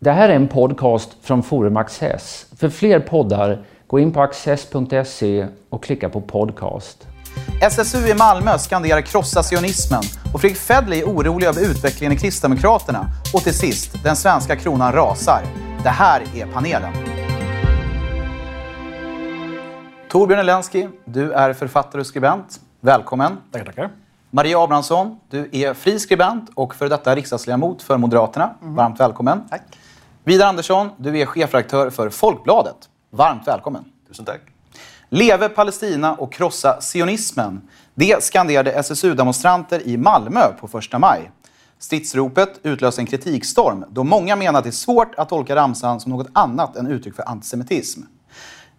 Det här är en podcast från Forum Access. För fler poddar, gå in på access.se och klicka på podcast. SSU i Malmö skanderar krossa sionismen och Fredrik Federley är orolig över utvecklingen i Kristdemokraterna. Och till sist, den svenska kronan rasar. Det här är panelen. Torbjörn Elensky, du är författare och skribent. Välkommen. Tackar, tackar. Maria Abrahamsson, du är fri skribent och för detta riksdagsledamot för Moderaterna. Varmt välkommen. Tack. Vidar Andersson, du är chefredaktör för Folkbladet. Varmt välkommen. Tusen tack. Leve Palestina och krossa sionismen. Det skanderade SSU-demonstranter i Malmö på första maj. Stridsropet utlöste en kritikstorm då många menar att det är svårt att tolka ramsan som något annat än uttryck för antisemitism.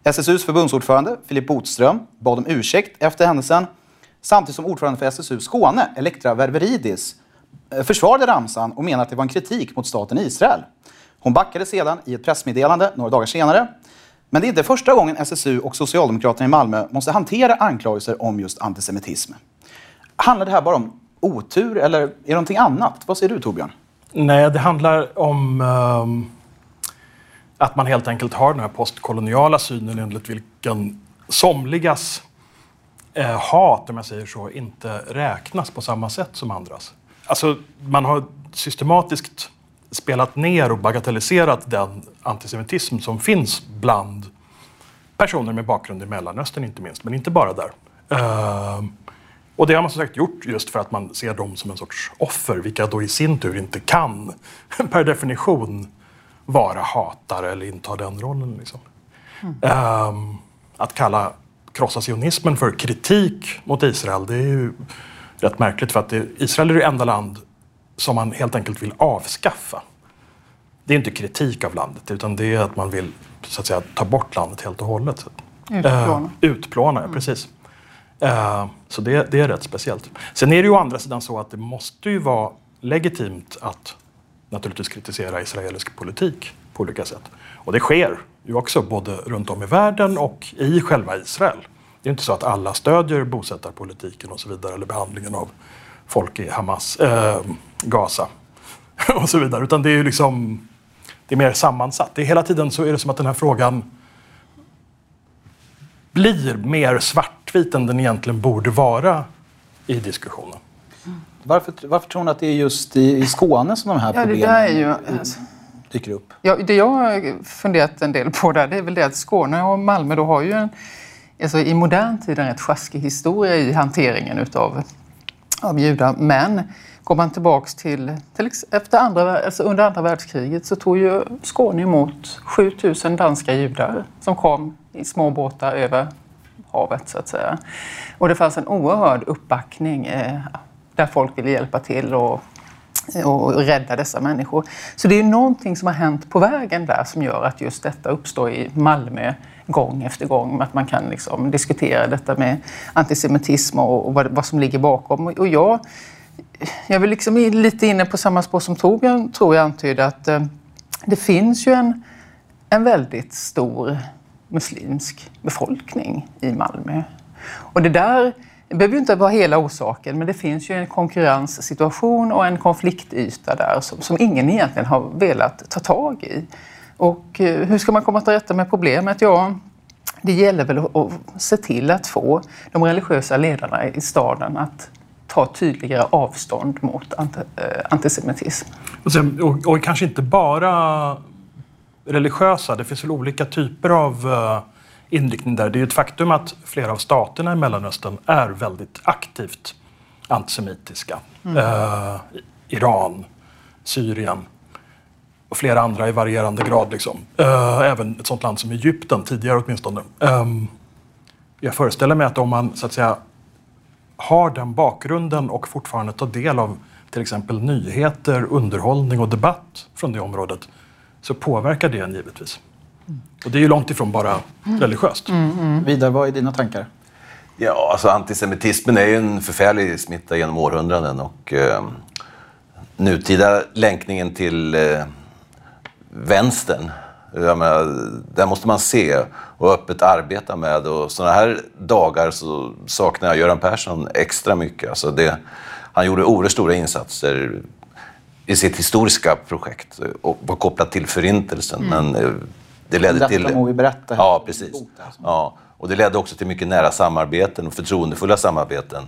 SSUs förbundsordförande Filip Botström bad om ursäkt efter händelsen samtidigt som ordförande för SSU Skåne, Elektra Ververidis, eh, försvarade ramsan och menade att det var en kritik mot staten Israel. Hon backade sedan i ett pressmeddelande några dagar senare. Men det är inte första gången SSU och Socialdemokraterna i Malmö måste hantera anklagelser om just antisemitism. Handlar det här bara om otur eller är det någonting annat? Vad säger du Torbjörn? Nej, det handlar om um, att man helt enkelt har den här postkoloniala synen enligt vilken somligas eh, hat, om jag säger så, inte räknas på samma sätt som andras. Alltså, man har systematiskt spelat ner och bagatelliserat den antisemitism som finns bland personer med bakgrund i Mellanöstern inte minst, men inte bara där. Ehm, och det har man som sagt gjort just för att man ser dem som en sorts offer, vilka då i sin tur inte kan per definition vara hatare eller inta den rollen. Liksom. Ehm, att kalla krossa sionismen för kritik mot Israel, det är ju rätt märkligt för att Israel är det enda land som man helt enkelt vill avskaffa. Det är inte kritik av landet utan det är att man vill så att säga, ta bort landet helt och hållet. Utplåna. Eh, utplåna, ja, precis. Eh, så det, det är rätt speciellt. Sen är det ju å andra sidan så att det måste ju vara legitimt att naturligtvis kritisera israelisk politik på olika sätt. Och det sker ju också både runt om i världen och i själva Israel. Det är inte så att alla stödjer bosättarpolitiken och så vidare eller behandlingen av folk i Hamas, eh, Gaza och så vidare. Utan det är ju liksom det är mer sammansatt. Det är hela tiden så är det som att den här frågan blir mer svartvit än den egentligen borde vara i diskussionen. Varför, varför tror ni att det är just i, i Skåne som de här Ja, det problemen där är ju... Alltså, dyker upp? ja, det jag har funderat en del på där, det är väl det att Skåne och Malmö då har ju en, alltså i modern tid en rätt sjaskig historia i hanteringen utav av judar. Men går man tillbaks till, till efter andra, alltså under andra världskriget så tog ju Skåne emot 7000 danska judar som kom i små båtar över havet så att säga. Och det fanns en oerhörd uppbackning eh, där folk ville hjälpa till och, och rädda dessa människor. Så det är ju någonting som har hänt på vägen där som gör att just detta uppstår i Malmö gång efter gång. Att man kan liksom diskutera detta med antisemitism och, vad, vad som ligger bakom. Och jag, jag är liksom lite inne på samma spår som Torbjörn tror jag antydde att eh, det finns ju en, en väldigt stor muslimsk befolkning i Malmö. Och det där det behöver ju inte vara hela orsaken, men det finns ju en konkurrenssituation och en konfliktyta där som, som ingen egentligen har velat ta tag i. Och eh, hur ska man komma till rätta med problemet? Ja, det gäller väl att, se till att få de religiösa ledarna i staden att ta tydligare avstånd mot eh, antisemitism. Och, sen, och, och kanske inte bara religiösa, det finns väl olika typer av uh, inriktning där. Det är ett faktum att flera av staterna i Mellanöstern är väldigt aktivt antisemitiska. Eh, Iran, Syrien och flera andra i varierande grad. Liksom. Eh, även ett sånt land som Egypten, tidigare åtminstone. Ehm, jag föreställer mig att om man så att säga har den bakgrunden och fortfarande tar del av till exempel nyheter, underhållning och debatt från det området så påverkar det en givetvis. Och det är ju långt ifrån bara religiöst. Vidar, vad är dina tankar? Ja, alltså antisemitismen är ju en förfärlig smitta genom århundraden och eh, nutida länkningen till eh, vänstern, jag menar, där måste man se och öppet arbeta med. Och sådana här dagar så saknar jag Göran Persson extra mycket. Alltså det, han gjorde oerhört stora insatser i sitt historiska projekt och var kopplat till Förintelsen. Men eh, det ledde Detta till... må vi berätta. Ja, precis. Ja, och det ledde också till mycket nära samarbeten och förtroendefulla samarbeten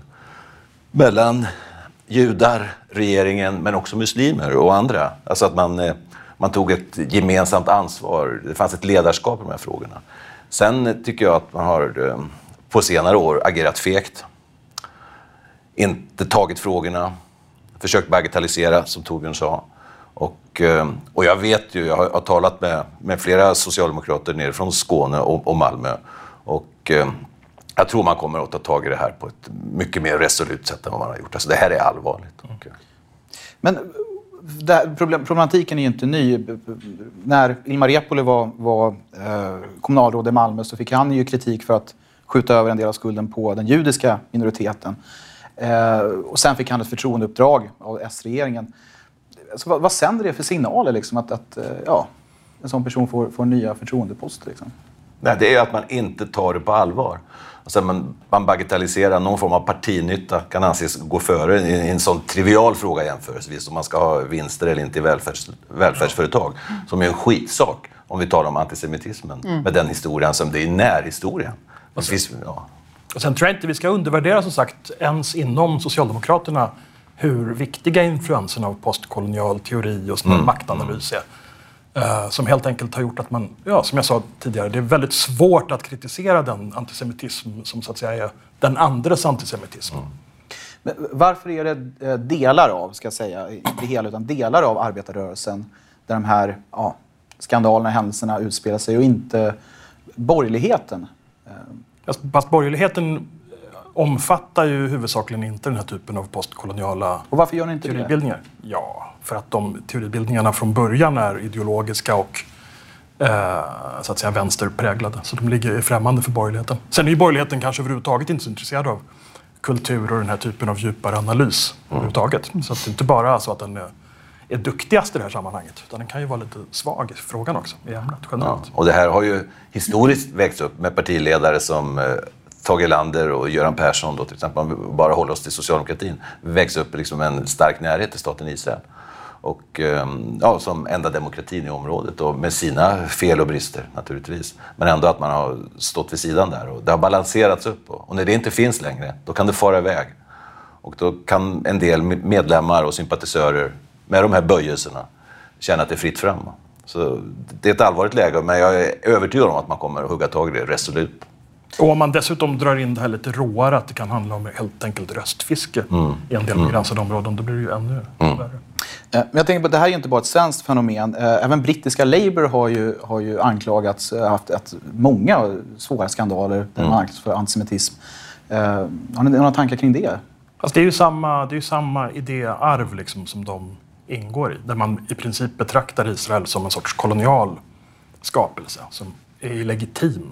mellan judar, regeringen, men också muslimer och andra. Alltså att man, eh, man tog ett gemensamt ansvar. Det fanns ett ledarskap i de här frågorna. Sen tycker jag att man har eh, på senare år agerat fegt. Inte tagit frågorna, försökt bagatellisera, som Torbjörn sa. Och, eh, och jag vet ju, jag har, har talat med, med flera socialdemokrater nere från Skåne och, och Malmö. Och eh, jag tror man kommer att ta tag i det här på ett mycket mer resolut sätt än vad man har gjort. Alltså det här är allvarligt. Och, eh, Men här, problem, problematiken är ju inte ny. När Ilmar Reepalu var, var eh, kommunalråd i Malmö så fick han ju kritik för att skjuta över en del av skulden på den judiska minoriteten. Eh, och sen fick han ett förtroendeuppdrag av S-regeringen. Alltså, vad, vad sänder det för signaler liksom, att, att eh, ja, en sån person får, får nya förtroendeposter? Liksom? Nej, det är ju att man inte tar det på allvar. Alltså man, man bagatelliserar någon form av partinytta, kan anses gå före i i en sån trivial fråga jämförelsevis, om man ska ha vinster eller inte i välfärds, välfärdsföretag, som är en skitsak om vi talar om antisemitismen, med den historien som det är närhistorien. Det finns, ja. Och sen tror jag inte vi ska undervärdera som sagt ens inom Socialdemokraterna hur viktiga influenserna av postkolonial teori och sån här maktanalys är. Eh, som helt enkelt har gjort att man, ja, som jag sa tidigare, det är väldigt svårt att kritisera den antisemitism som så att säga är den andres antisemitism. Men varför är det eh, delar av, ska jag säga, inte hela, utan delar av arbetarrörelsen där de här ja, skandalerna, händelserna utspelar sig och inte borgerligheten? Fast- Fast borgerligheten eh, omfattar ju huvudsakligen inte den här typen av postkoloniala Och varför gör ni inte det? teoribildningar. Ja, för att de teoribildningarna från början är ideologiska och eh, så att säga vänsterpräglade. Så de ligger främmande för borgerligheten. Sen är ju borgerligheten kanske överhuvudtaget inte så intresserad av kultur och den här typen av djupare analys överhuvudtaget. Så att det är inte bara så att den är, är duktigast i det här sammanhanget, utan den kan ju vara lite svag i frågan också, i ämnet Ja. generellt. Och det här har ju historiskt växt upp med partiledare som eh, Tage Erlander och Göran Persson, då, till exempel, om vi bara håller oss till socialdemokratin, växt upp i liksom en stark närhet till staten Israel. Och ehm, ja, som enda demokratin i området och med sina fel och brister naturligtvis. Men ändå att man har stått vid sidan där och det har balanserats upp. Och, och när det inte finns längre, då kan det fara iväg. Och då kan en del medlemmar och sympatisörer med de här böjelserna känna att det är fritt fram. Så det är ett allvarligt läge, men jag är övertygad om att man kommer att hugga tag i det resolut. Och om man dessutom drar in det här lite råare, att det kan handla om helt enkelt röstfiske Mm. i en del begränsade områden, då blir det ju ännu värre. Eh, Men jag tänker på att det här är ju inte bara ett svenskt fenomen. Eh, Även brittiska Labour har ju, har ju anklagats, eh, haft ett, många svåra skandaler där man anklagats för antisemitism. Har ni några tankar kring det? Fast det är ju samma, det är ju samma idéarv liksom som de ingår i. Där man i princip betraktar Israel som en sorts kolonial skapelse som är illegitim,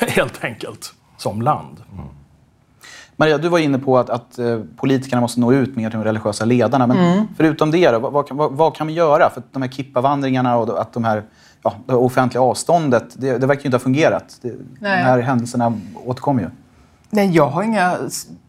helt enkelt, som land. Maria, du var inne på att, att eh, politikerna måste nå ut mer till de religiösa ledarna. Men förutom det, då, vad, vad, kan- vad, kan vi göra? För att de här kippavandringarna och att de här, ja, det offentliga avståndet, det, det verkar ju inte ha fungerat. Det, de här händelserna återkommer ju. Nej, jag har inga,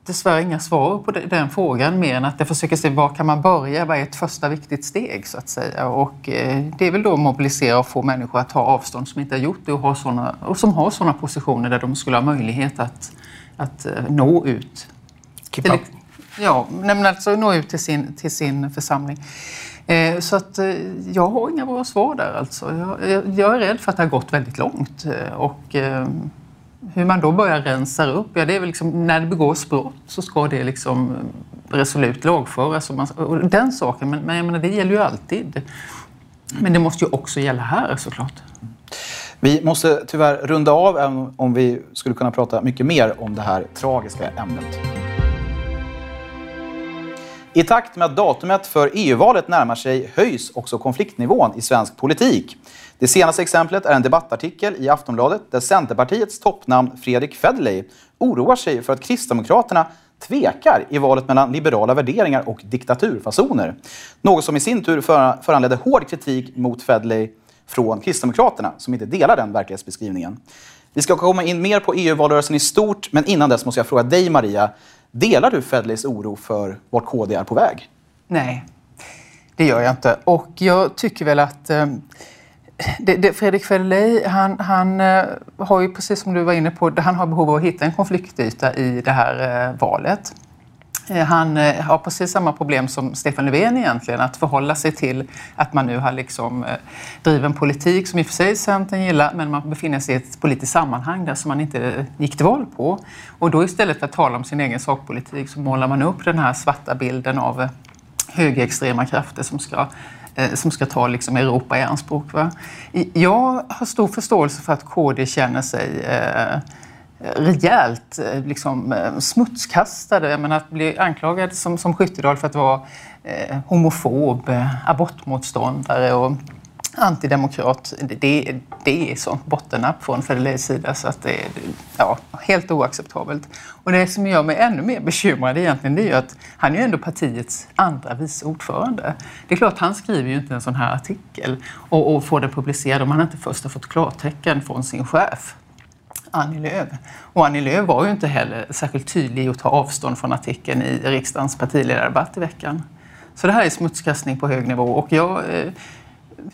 dessvärre inga svar på de- den frågan mer än att jag försöker se var kan man börja, vad är ett första viktigt steg så att säga. Och eh, det är väl då att mobilisera och få människor att ta avstånd som inte har gjort det och, ha såna, och som har sådana positioner där de skulle ha möjlighet att, att eh, nå ut. Keep Till, up. ja, men alltså nå ut till sin, till sin församling. Eh, så att eh, jag har inga bra svar där alltså. Jag, jag, jag är rädd för att det har gått väldigt långt. Och, hur man då börjar rensa upp, ja det är väl liksom när det begås brott så ska det liksom eh, resolut lagföras. Och man, och den saken, men, men jag menar, det gäller ju alltid. Men det måste ju också gälla här såklart. Vi måste tyvärr runda av, även om vi skulle kunna prata mycket mer om det här tragiska ämnet. I takt med att datumet för EU-valet närmar sig höjs också konfliktnivån i svensk politik. Det senaste exemplet är en debattartikel i Aftonbladet där Centerpartiets toppnamn Fredrik Federley oroar sig för att Kristdemokraterna tvekar i valet mellan liberala värderingar och diktaturfasoner. Något som i sin tur föranledde hård kritik mot Federley från Kristdemokraterna som inte delar den verklighetsbeskrivningen. Vi ska komma in mer på EU-valrörelsen i stort, men innan dess måste jag fråga dig Maria. Delar du Fedleys oro för vart KD är på väg? Nej. det gör jag inte. Och jag tycker väl att eh, det, det, Fredrik Federley, han, han eh, har ju precis som du var inne på, han har behov av att hitta en konfliktyta i det här eh, valet. Eh, han har precis samma problem som Stefan Löfven egentligen, att förhålla sig till att man nu har liksom driven en politik som i och för sig Centern gillar, men man befinner sig i ett politiskt sammanhang där som man inte gick till val på. Och då istället för att tala om sin egen sakpolitik så målar man upp den här svarta bilden av högerextrema krafter som ska Eh, som ska ta liksom Europa i anspråk. Va? Jag har stor förståelse för att KD känner sig eh, rejält eh, liksom, eh, smutskastade. Jag menar, att bli anklagad som, som Skyttedal för att vara eh, homofob, abortmotståndare och antidemokrat, det, det är sånt bottennapp från Federleys sida så att det är ja, helt oacceptabelt. Och det som gör mig ännu mer bekymrad egentligen det är ju att han är ju ändå partiets andra vice ordförande. Det är klart, han skriver ju inte en sån här artikel och, och får den publicerad om han inte först har fått klartecken från sin chef. Annie Lööf. Och Annie Lööf var ju inte heller särskilt tydlig i att ta avstånd från artikeln i riksdagens partiledardebatt i veckan. Så det här är smutskastning på hög nivå och jag, eh,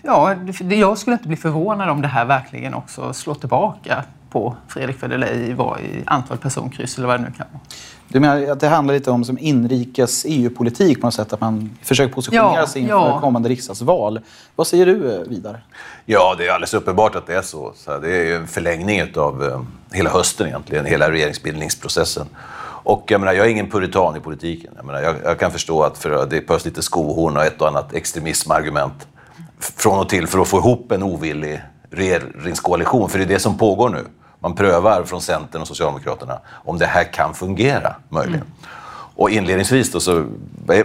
ja, jag skulle inte bli förvånad om det här verkligen också slår tillbaka på Fredrik Federley i antal personkryss eller vad det nu kan vara. Du menar att det handlar lite om som inrikes EU-politik på något sätt? Att man försöker positionera ja, sig inför ja. kommande riksdagsval. Vad säger du eh, vidare? Ja, det är alldeles uppenbart att det är så. så det är en förlängning av eh, hela hösten egentligen, hela regeringsbildningsprocessen. Och jag, menar, jag är ingen puritan i politiken. Jag, menar, jag, jag kan förstå att för, det behövs lite skohorn och ett och annat extremismargument från och till för att få ihop en ovillig regeringskoalition. För det är det som pågår nu. Man prövar från Centern och Socialdemokraterna om det här kan fungera, möjligen. Mm. Och inledningsvis då så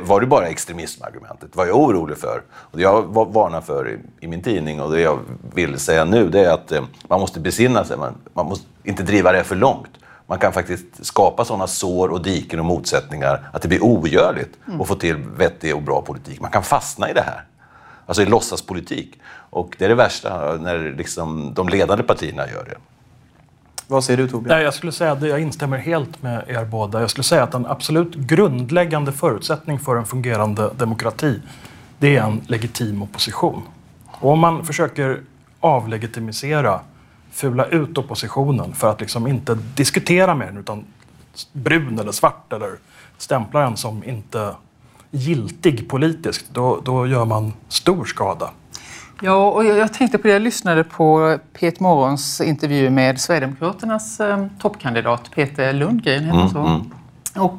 var det bara extremismargumentet. Vad jag är orolig för, och det jag varnar för i, i, min tidning och det jag vill säga nu, det är att eh, man måste besinna sig. Man, man måste inte driva det för långt. Man kan faktiskt skapa sådana sår och diken och motsättningar att det blir ogörligt mm. att få till vettig och bra politik. Man kan fastna i det här. Alltså i låtsaspolitik. Och det är det värsta när liksom de ledande partierna gör det. Vad säger du Torbjörn? Jag skulle säga att jag instämmer helt med er båda. Jag skulle säga att en absolut grundläggande förutsättning för en fungerande demokrati det är en legitim opposition. Och om man försöker avlegitimisera, fula ut oppositionen för att liksom inte diskutera med den utan brun eller svart eller stämpla den som inte giltig politiskt, då, då gör man stor skada. Ja, och jag tänkte på det. Jag lyssnade på Pet Morgons intervju med Sverigedemokraternas eh, toppkandidat Peter Lundgren. Heter mm, så. Mm. Och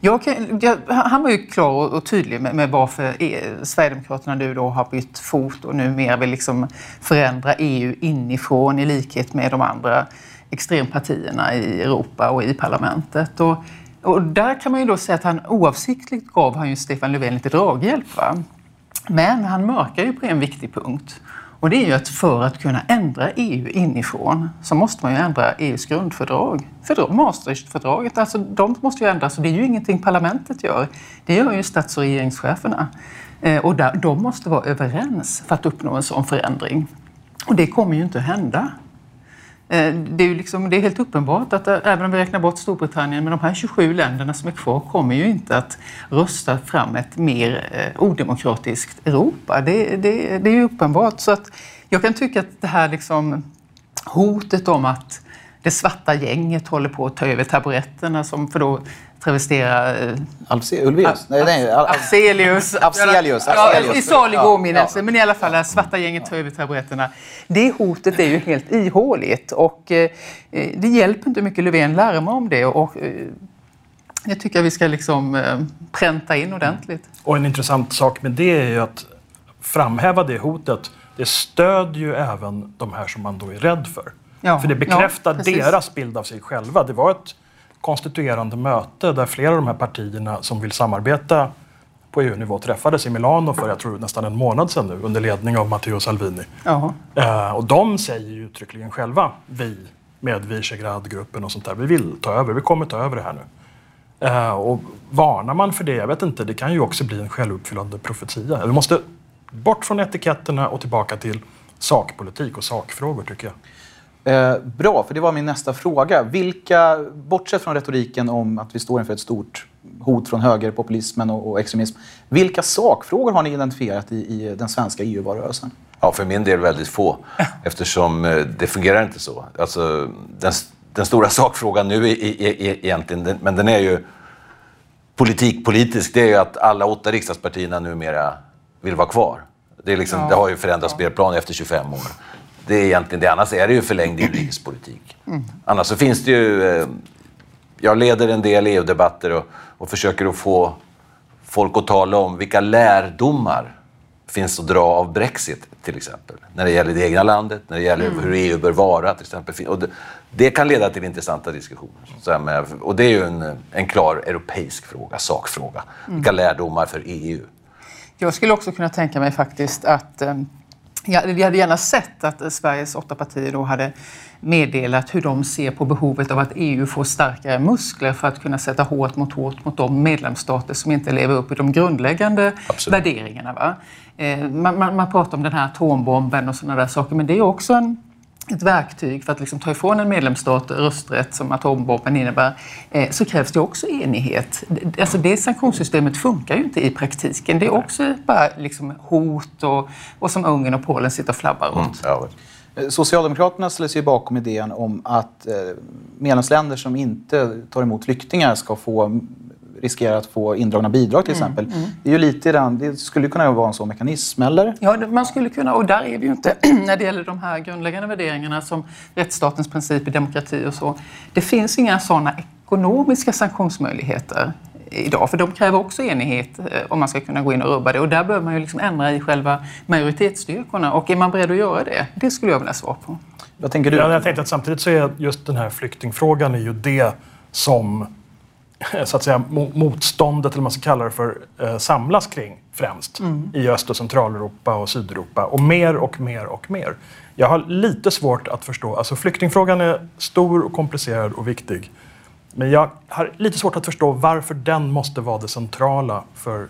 jag, jag, han var ju klar och tydlig med, med varför e, Sverigedemokraterna nu då har bytt fot och numera vill liksom förändra EU inifrån i likhet med de andra extrempartierna i Europa och i parlamentet. Och, och där kan man ju då säga att han oavsiktligt gav han ju Stefan Löfven lite draghjälp. Va? Men han mörkar ju på en viktig punkt. Och det är ju att för att kunna ändra EU inifrån så måste man ju ändra EUs grundfördrag. Fördrag, Maastrichtfördraget, alltså de måste ju ändras och det är ju ingenting parlamentet gör. Det gör ju stats och regeringscheferna. Eh, och där, de måste vara överens för att uppnå en sån förändring. Och det kommer ju inte att hända. Eh, det är, liksom, det är helt uppenbart att eh, även om vi räknar bort Storbritannien, men de här 27 länderna som är kvar kommer ju inte att rösta fram ett mer eh, odemokratiskt Europa. Det, det, det är uppenbart. Så att jag kan tycka att det här liksom, hotet om att det svarta gänget håller på att ta över taburetterna, som för då travestera... Eh, Ulvaeus? Nej, nej, Afzelius. Afzelius. I salig åminnelse, ja. men i alla fall att svarta gänget tar över taburetterna. Det hotet är ju helt ihåligt och eh, det hjälper inte mycket Löfven larma om det. Och, eh, det tycker jag vi ska liksom eh, pränta in ordentligt. Och en intressant sak med det är ju att framhäva det hotet, det stödjer ju även de här som man då är rädd för. Ja, för det bekräftar ja, deras bild av sig själva. Det var ett konstituerande möte där flera av de här partierna som vill samarbeta på EU-nivå träffades i Milano för jag tror nästan en månad sedan nu under ledning av Matteo Salvini. Eh, och de säger ju uttryckligen själva, vi med Visegrad-gruppen och sånt där, vi vill ta över, vi kommer ta över det här nu. Eh, och varnar man för det, jag vet inte, det kan ju också bli en självuppfyllande profetia. Vi måste bort från etiketterna och tillbaka till sakpolitik och sakfrågor tycker jag. Eh, bra, för det var min nästa fråga. Vilka, bortsett från retoriken om att vi står inför ett stort hot från högerpopulismen och, och extremism, vilka sakfrågor har ni identifierat i, i den svenska EU-valrörelsen? Ja, för min del väldigt få. Eftersom eh, det fungerar inte så. Alltså, den, den stora sakfrågan nu är, är, är egentligen, men den är ju politikpolitisk, det är ju att alla åtta riksdagspartierna numera vill vara kvar. Det, är liksom, ja, det har ju förändrats ja. spelplan efter 25 år. Det är egentligen det. Annars är det ju förlängd inrikespolitik. Mm. Annars så finns det ju... Eh, jag leder en del EU-debatter och, och försöker att få folk att tala om vilka lärdomar finns att dra av Brexit till exempel. När det gäller det egna landet, när det gäller mm. hur EU bör vara till exempel. Och det, det kan leda till intressanta diskussioner. Med, och det är ju en, en klar europeisk fråga, sakfråga. Mm. Vilka lärdomar för EU? Jag skulle också kunna tänka mig faktiskt att eh, jag hade gärna sett att Sveriges åtta partier då hade meddelat hur de ser på behovet av att EU får starkare muskler för att kunna sätta hårt mot hårt mot de medlemsstater som inte lever upp till de grundläggande Absolut. värderingarna. Va? Eh, man, man, man, pratar om den här atombomben och sådana där saker, men det är också en ett verktyg för att liksom ta ifrån en medlemsstat rösträtt som atombomben innebär, eh, så krävs det också enighet. Alltså det sanktionssystemet funkar ju inte i praktiken. Det är också bara liksom hot och, och som Ungern och Polen sitter och flabbar åt. Mm. Eh, Socialdemokraterna ställer sig bakom idén om att medlemsländer som inte tar emot flyktingar ska få riskerar att få indragna bidrag till mm, exempel. Mm, mm. Det är ju lite den, det skulle kunna vara en sån mekanism, eller? Ja, man skulle kunna, och där är vi ju inte när det gäller de här grundläggande värderingarna som rättsstatens principer, demokrati och så. Det finns inga sådana ekonomiska sanktionsmöjligheter idag, för de kräver också enighet eh, om man ska kunna gå in och rubba det. Och där behöver man ju liksom ändra i själva majoritetsstyrkorna. Och är man beredd att göra det? Det skulle jag vilja ha svar på. Vad tänker du? Ja, jag tänkte att samtidigt så är just den här flyktingfrågan är ju det som så att säga, motståndet, eller vad man ska kalla det för, eh, samlas kring främst mm. i Öst och Centraleuropa och Sydeuropa. Och mer och mer och mer. Jag har lite svårt att förstå, alltså flyktingfrågan är stor och komplicerad och viktig. Men jag har lite svårt att förstå varför den måste vara det centrala för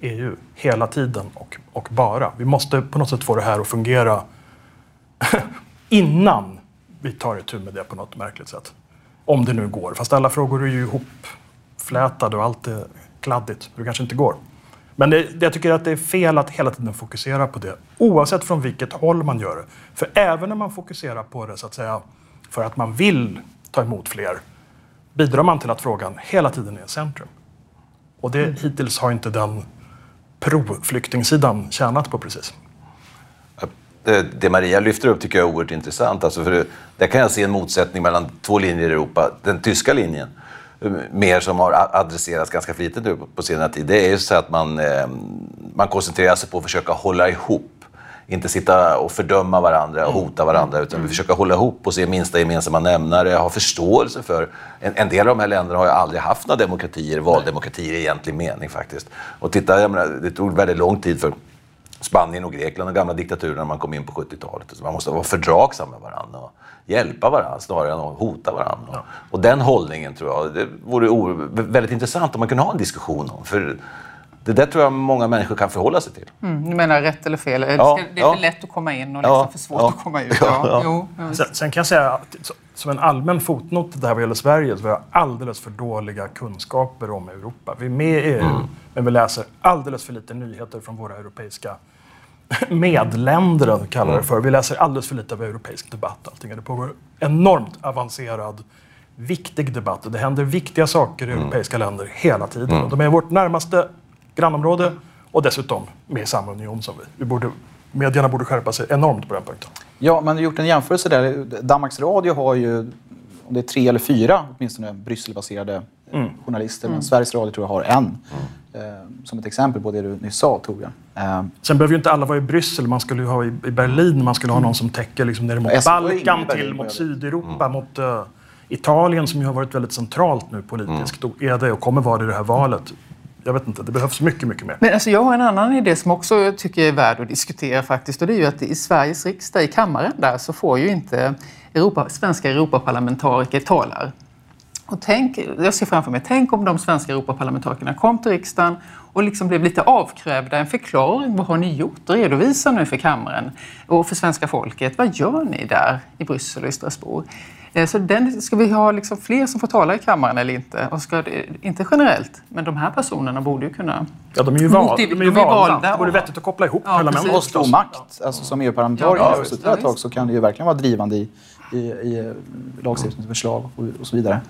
EU hela tiden och, och bara. Vi måste på något sätt få det här att fungera innan vi tar itu med det på något märkligt sätt. Om det nu går. Fast alla frågor är ju ihopflätade och allt är kladdigt. Det kanske inte går. Men det, jag tycker att det är fel att hela tiden fokusera på det. Oavsett från vilket håll man gör det. För även när man fokuserar på det så att säga för att man vill ta emot fler bidrar man till att frågan hela tiden är i centrum. Och det, mm. hittills har inte den pro-flyktingsidan tjänat på precis. Det Maria lyfter upp tycker jag är oerhört intressant. Alltså för där kan jag se en motsättning mellan två linjer i Europa. Den tyska linjen, mer som har adresserats ganska flitigt nu på senare tid, det är ju så att man, eh, man koncentrerar sig på att försöka hålla ihop. Inte sitta och fördöma varandra och hota varandra, utan vi försöker hålla ihop och se minsta gemensamma nämnare, ha förståelse för... En, en del av de här länderna har ju aldrig haft några demokratier, valdemokratier i egentlig mening faktiskt. Och titta, jag menar, det tog väldigt lång tid för Spanien och Grekland, de gamla diktaturerna man kom in på 70-talet. Man måste vara fördragsam med varandra och hjälpa varandra snarare än att hota varandra. Ja. Och den hållningen tror jag, det vore väldigt intressant om man kunde ha en diskussion om. För det där tror jag många människor kan förhålla sig till. Mm, du menar rätt eller fel? Ja, det är ja. för lätt att komma in och liksom ja, för svårt ja, att komma ut. Ja, sen, sen, kan jag säga, att, som en allmän fotnot det här vad gäller Sverige, så har jag alldeles för dåliga kunskaper om Europa. Vi är med i EU, mm. men vi läser alldeles för lite nyheter från våra europeiska medländer, kallar det för. Vi läser alldeles för lite av europeisk debatt. Allting. Det pågår enormt avancerad, viktig debatt. Det händer viktiga saker i mm. europeiska länder hela tiden. Mm. De är vårt närmaste grannområde och dessutom med i samma union som vi. vi borde, medierna borde skärpa sig enormt på den punkten. Ja, man har gjort en jämförelse där. Danmarks Radio har ju, om det är tre eller fyra åtminstone, Brysselbaserade mm. journalister. Men mm. Sveriges Radio tror jag har en. Mm. Eh, som ett exempel på det du nyss sa, Torbjörn. Eh. Sen behöver ju inte alla vara i Bryssel. Man skulle ju ha i Berlin, man skulle ha någon som täcker liksom ner mot Balkan till, mot Sydeuropa, mm. mot uh, Italien som ju har varit väldigt centralt nu politiskt. Mm. Och är det och kommer vara det i det här valet. Jag vet inte, det behövs mycket, mycket mer. Men alltså jag har en annan idé som också jag tycker är värd att diskutera faktiskt. Och det är ju att i Sveriges riksdag, i kammaren där, så får ju inte Europa, svenska Europaparlamentariker talar. Och tänk, jag ser framför mig, tänk om de svenska Europaparlamentarikerna kom till riksdagen och liksom blev lite avkrävda en förklaring. Vad har ni gjort? Redovisa nu för kammaren och för svenska folket. Vad gör ni där i Bryssel och i Strasbourg? Eh, så den, ska vi ha liksom fler som får tala i kammaren eller inte? Och ska det, inte generellt, men de här personerna borde ju kunna... Ja, de är ju, val, de är ju de är valda. valda. Det vore vettigt att koppla ihop Ja, parlamentet. Och stor makt. Alltså som EU-parlamentariker Ja, ja, suttit ja, ett tag visst. så kan det ju verkligen vara drivande i, i, i eh, lagstiftningsförslag och, och så vidare.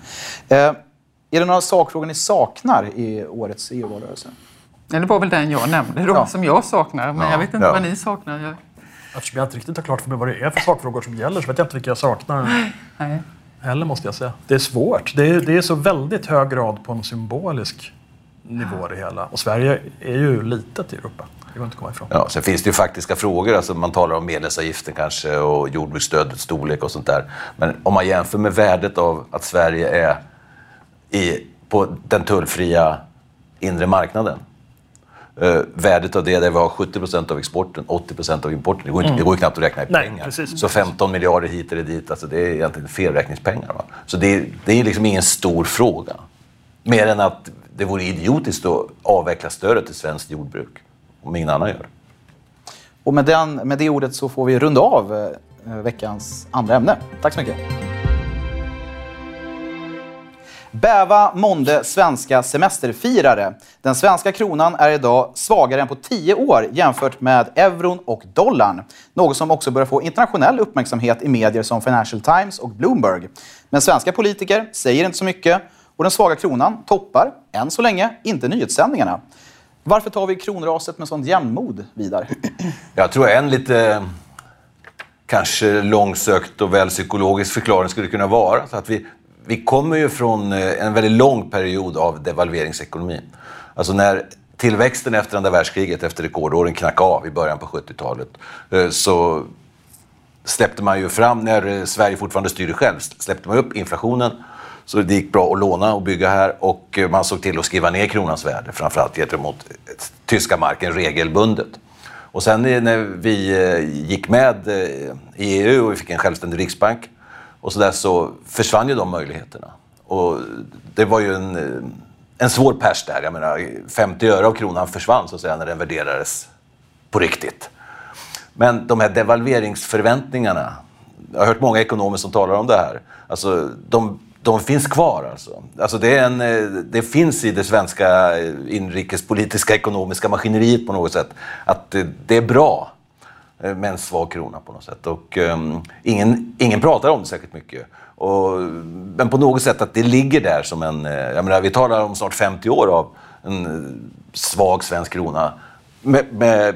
Eh, är det några sakfrågor ni saknar i årets EU-valrörelse? Ja, det var väl den jag nämnde då, Ja. som jag saknar. Men jag vet inte ja. vad ni saknar. Jag, Eftersom jag inte riktigt har klart för mig vad det är för sakfrågor som gäller så vet jag inte vilka jag saknar nej. heller måste jag säga. Det är svårt. Det är, det är så väldigt hög grad på en symbolisk nivå det hela. Och Sverige är ju litet i Europa. Det går inte att komma ifrån. Ja, sen finns det ju faktiska frågor. Alltså man talar om medlemsavgiften kanske och jordbruksstödets storlek och sånt där. Men om man jämför med värdet av att Sverige är i, på den tullfria inre marknaden. Eh, värdet av det, där vi har 70 procent av exporten, 80 procent av importen. Det går, inte, det går ju knappt att räkna i Mm. Nej, pengar. precis. Så 15 miljarder hit eller dit, alltså det är egentligen felräkningspengar. Va? Så det, det är liksom ingen stor fråga. Mer än att det vore idiotiskt att avveckla stödet till svenskt jordbruk. Om ingen annan gör det. Och med, den, med det ordet så får vi runda av eh, veckans andra ämne. Tack så mycket. Bäva månde svenska semesterfirare. Den svenska kronan är idag svagare än på tio år jämfört med euron och dollarn. Något som också börjar få internationell uppmärksamhet i medier som Financial Times och Bloomberg. Men svenska politiker säger inte så mycket och den svaga kronan toppar, än så länge, inte nyhetssändningarna. Varför tar vi kronraset med sånt jämnmod, Vidar? Jag tror en lite kanske långsökt och väl psykologisk förklaring skulle kunna vara så att vi, vi kommer ju från eh, en väldigt lång period av devalveringsekonomi. Alltså när tillväxten efter andra världskriget, efter rekordåren knackade av i början på 70-talet, eh, så släppte man ju fram, när eh, Sverige fortfarande styrde själv, släppte man upp inflationen. Så det gick bra att låna och bygga här och man såg till att skriva ner kronans värde, framförallt gentemot tyska marken regelbundet. Och sen när vi gick med i EU och vi fick en självständig riksbank och så där så försvann ju de möjligheterna. Och det var ju en, eh, en svår pers där. Jag menar, 50 öre av kronan försvann så att säga när den värderades på riktigt. Men de här devalveringsförväntningarna, jag har hört många ekonomer som talar om det här, alltså de, de finns kvar. Alltså. Alltså det, är en, eh, det finns i det svenska eh, inrikespolitiska ekonomiska maskineriet på något sätt att det är bra Eh, med en svag krona på något sätt. Och, um, ingen, ingen pratar om det särskilt mycket. Och, men på något sätt att det ligger där som en... Eh, jag menar, vi talar om snart 50 år av en eh, svag svensk krona med, med,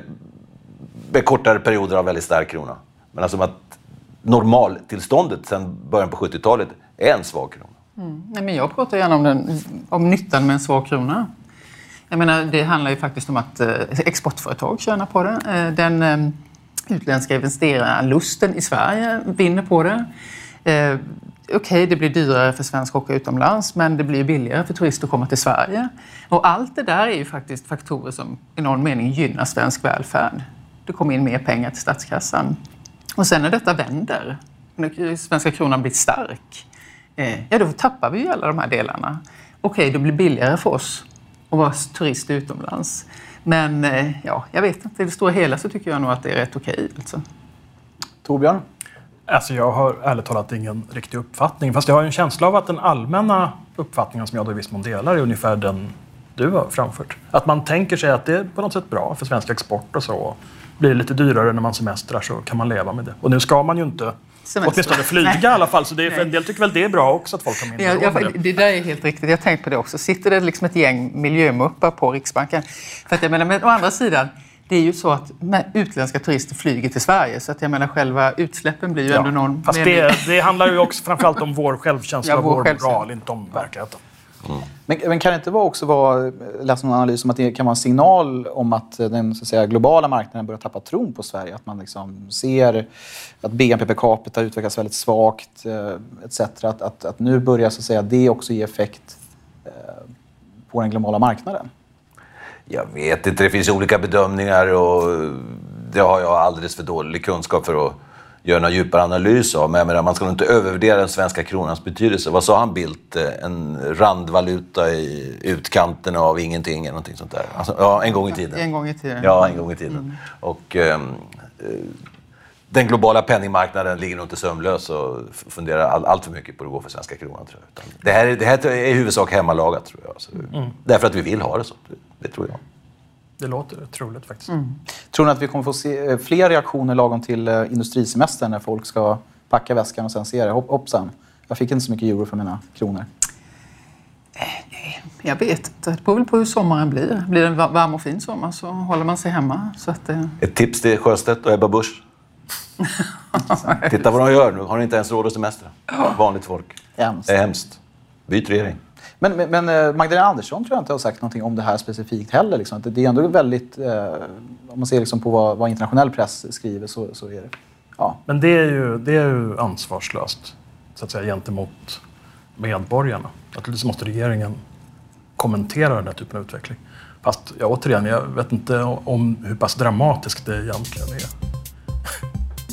med kortare perioder av väldigt stark krona. Men alltså att normaltillståndet sedan början på 70-talet är en svag krona. Mm. Nej, men jag pratar gärna om, den, om nyttan med en svag krona. Jag menar, det handlar ju faktiskt om att eh, exportföretag tjänar på det. Eh, den eh, utländska investerarlusten i Sverige vinner på det. Eh, Okej, det blir dyrare för svensk att åka utomlands, men det blir billigare för turister att komma till Sverige. Och allt det där är ju faktiskt faktorer som i någon mening gynnar svensk välfärd. Det kommer in mer pengar till statskassan. Och sen när detta vänder, när svenska kronan blir stark, eh, ja då tappar vi ju alla de här delarna. Okej, det blir billigare för oss att vara turist utomlands. Men eh, ja, jag vet inte, i det stora hela så tycker jag nog att det är rätt okej. Alltså. Torbjörn? Alltså jag har ärligt talat ingen riktig uppfattning. Fast jag har en känsla av att den allmänna uppfattningen som jag då i viss mån delar är ungefär den du har framfört. Att man tänker sig att det är på något sätt bra för svensk export och så. Blir det lite dyrare när man semestrar så kan man leva med det. Och nu ska man ju inte Semester. åtminstone flyga Nej. i alla fall. Så det en del tycker väl det är bra också att folk har mindre Jag, jag, det. där är helt riktigt, jag har tänkt på det också. Sitter det liksom ett gäng miljömuppar på Riksbanken? För att jag menar, men å andra sidan, det är ju så att utländska turister flyger till Sverige så att jag menar själva utsläppen blir ju ändå någon Fast det, det handlar ju också framförallt om vår självkänsla Ja, och vår vår självkänsla. moral, inte om verkligheten. Men, men kan det inte vara också vara, eh, läsa någon analys om att det kan vara en signal om att eh, den så att säga, globala marknaden börjar tappa tron på Sverige? Att man liksom ser att BNP per capita utvecklas väldigt svagt eh, etc. Att, att, att nu börjar så att säga, det också ge effekt på den globala marknaden. Jag vet inte, det finns olika bedömningar och det har jag alldeles för dålig kunskap för att göra någon djupare analys av. Men jag menar, man ska nog inte övervärdera den svenska kronans betydelse. Vad sa han Bildt? Eh, En randvaluta i utkanten av ingenting eller någonting sånt där. Alltså, ja, en gång i tiden. En gång i tiden. Ja, en gång i tiden. Och, ehm, eh, den globala penningmarknaden ligger nog inte sömnlös och funderar all, allt för mycket på hur det går för svenska kronan. Tror jag. Utan det, här, är- det här är i huvudsak hemmalagat, tror jag. Så, Därför att vi vill ha det så. Det, det tror jag. Det låter troligt faktiskt. Tror ni att vi kommer få se eh, fler reaktioner lagom till eh, industrisemestern när folk ska packa väskan och sen se det? Hopp, hoppsan, jag fick inte så mycket euro för mina kronor. Jag vet inte. Det beror väl på hur sommaren blir. Blir det en va- varm och fin sommar så håller man sig hemma. Så att, eh, Ett tips till Sjöstedt och Ebba Busch. Titta vad de gör nu. Har ni inte ens råd att semestra? Vanligt folk. Hemskt. Det är hemskt. Byt regering. Men, men, men eh, Magdalena Andersson tror jag inte har sagt någonting om det här specifikt heller. Liksom. Det är ändå väldigt, eh, om man ser liksom på vad, vad internationell press skriver så, så är det, ja. Men det är, ju, det är ju ansvarslöst så att säga, gentemot medborgarna. Naturligtvis måste regeringen kommentera den här typen av utveckling. Fast ja, återigen, jag vet inte om hur pass dramatiskt det egentligen är.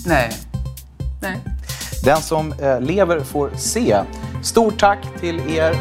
nej. nej. Den som eh, lever får se. Stort tack till er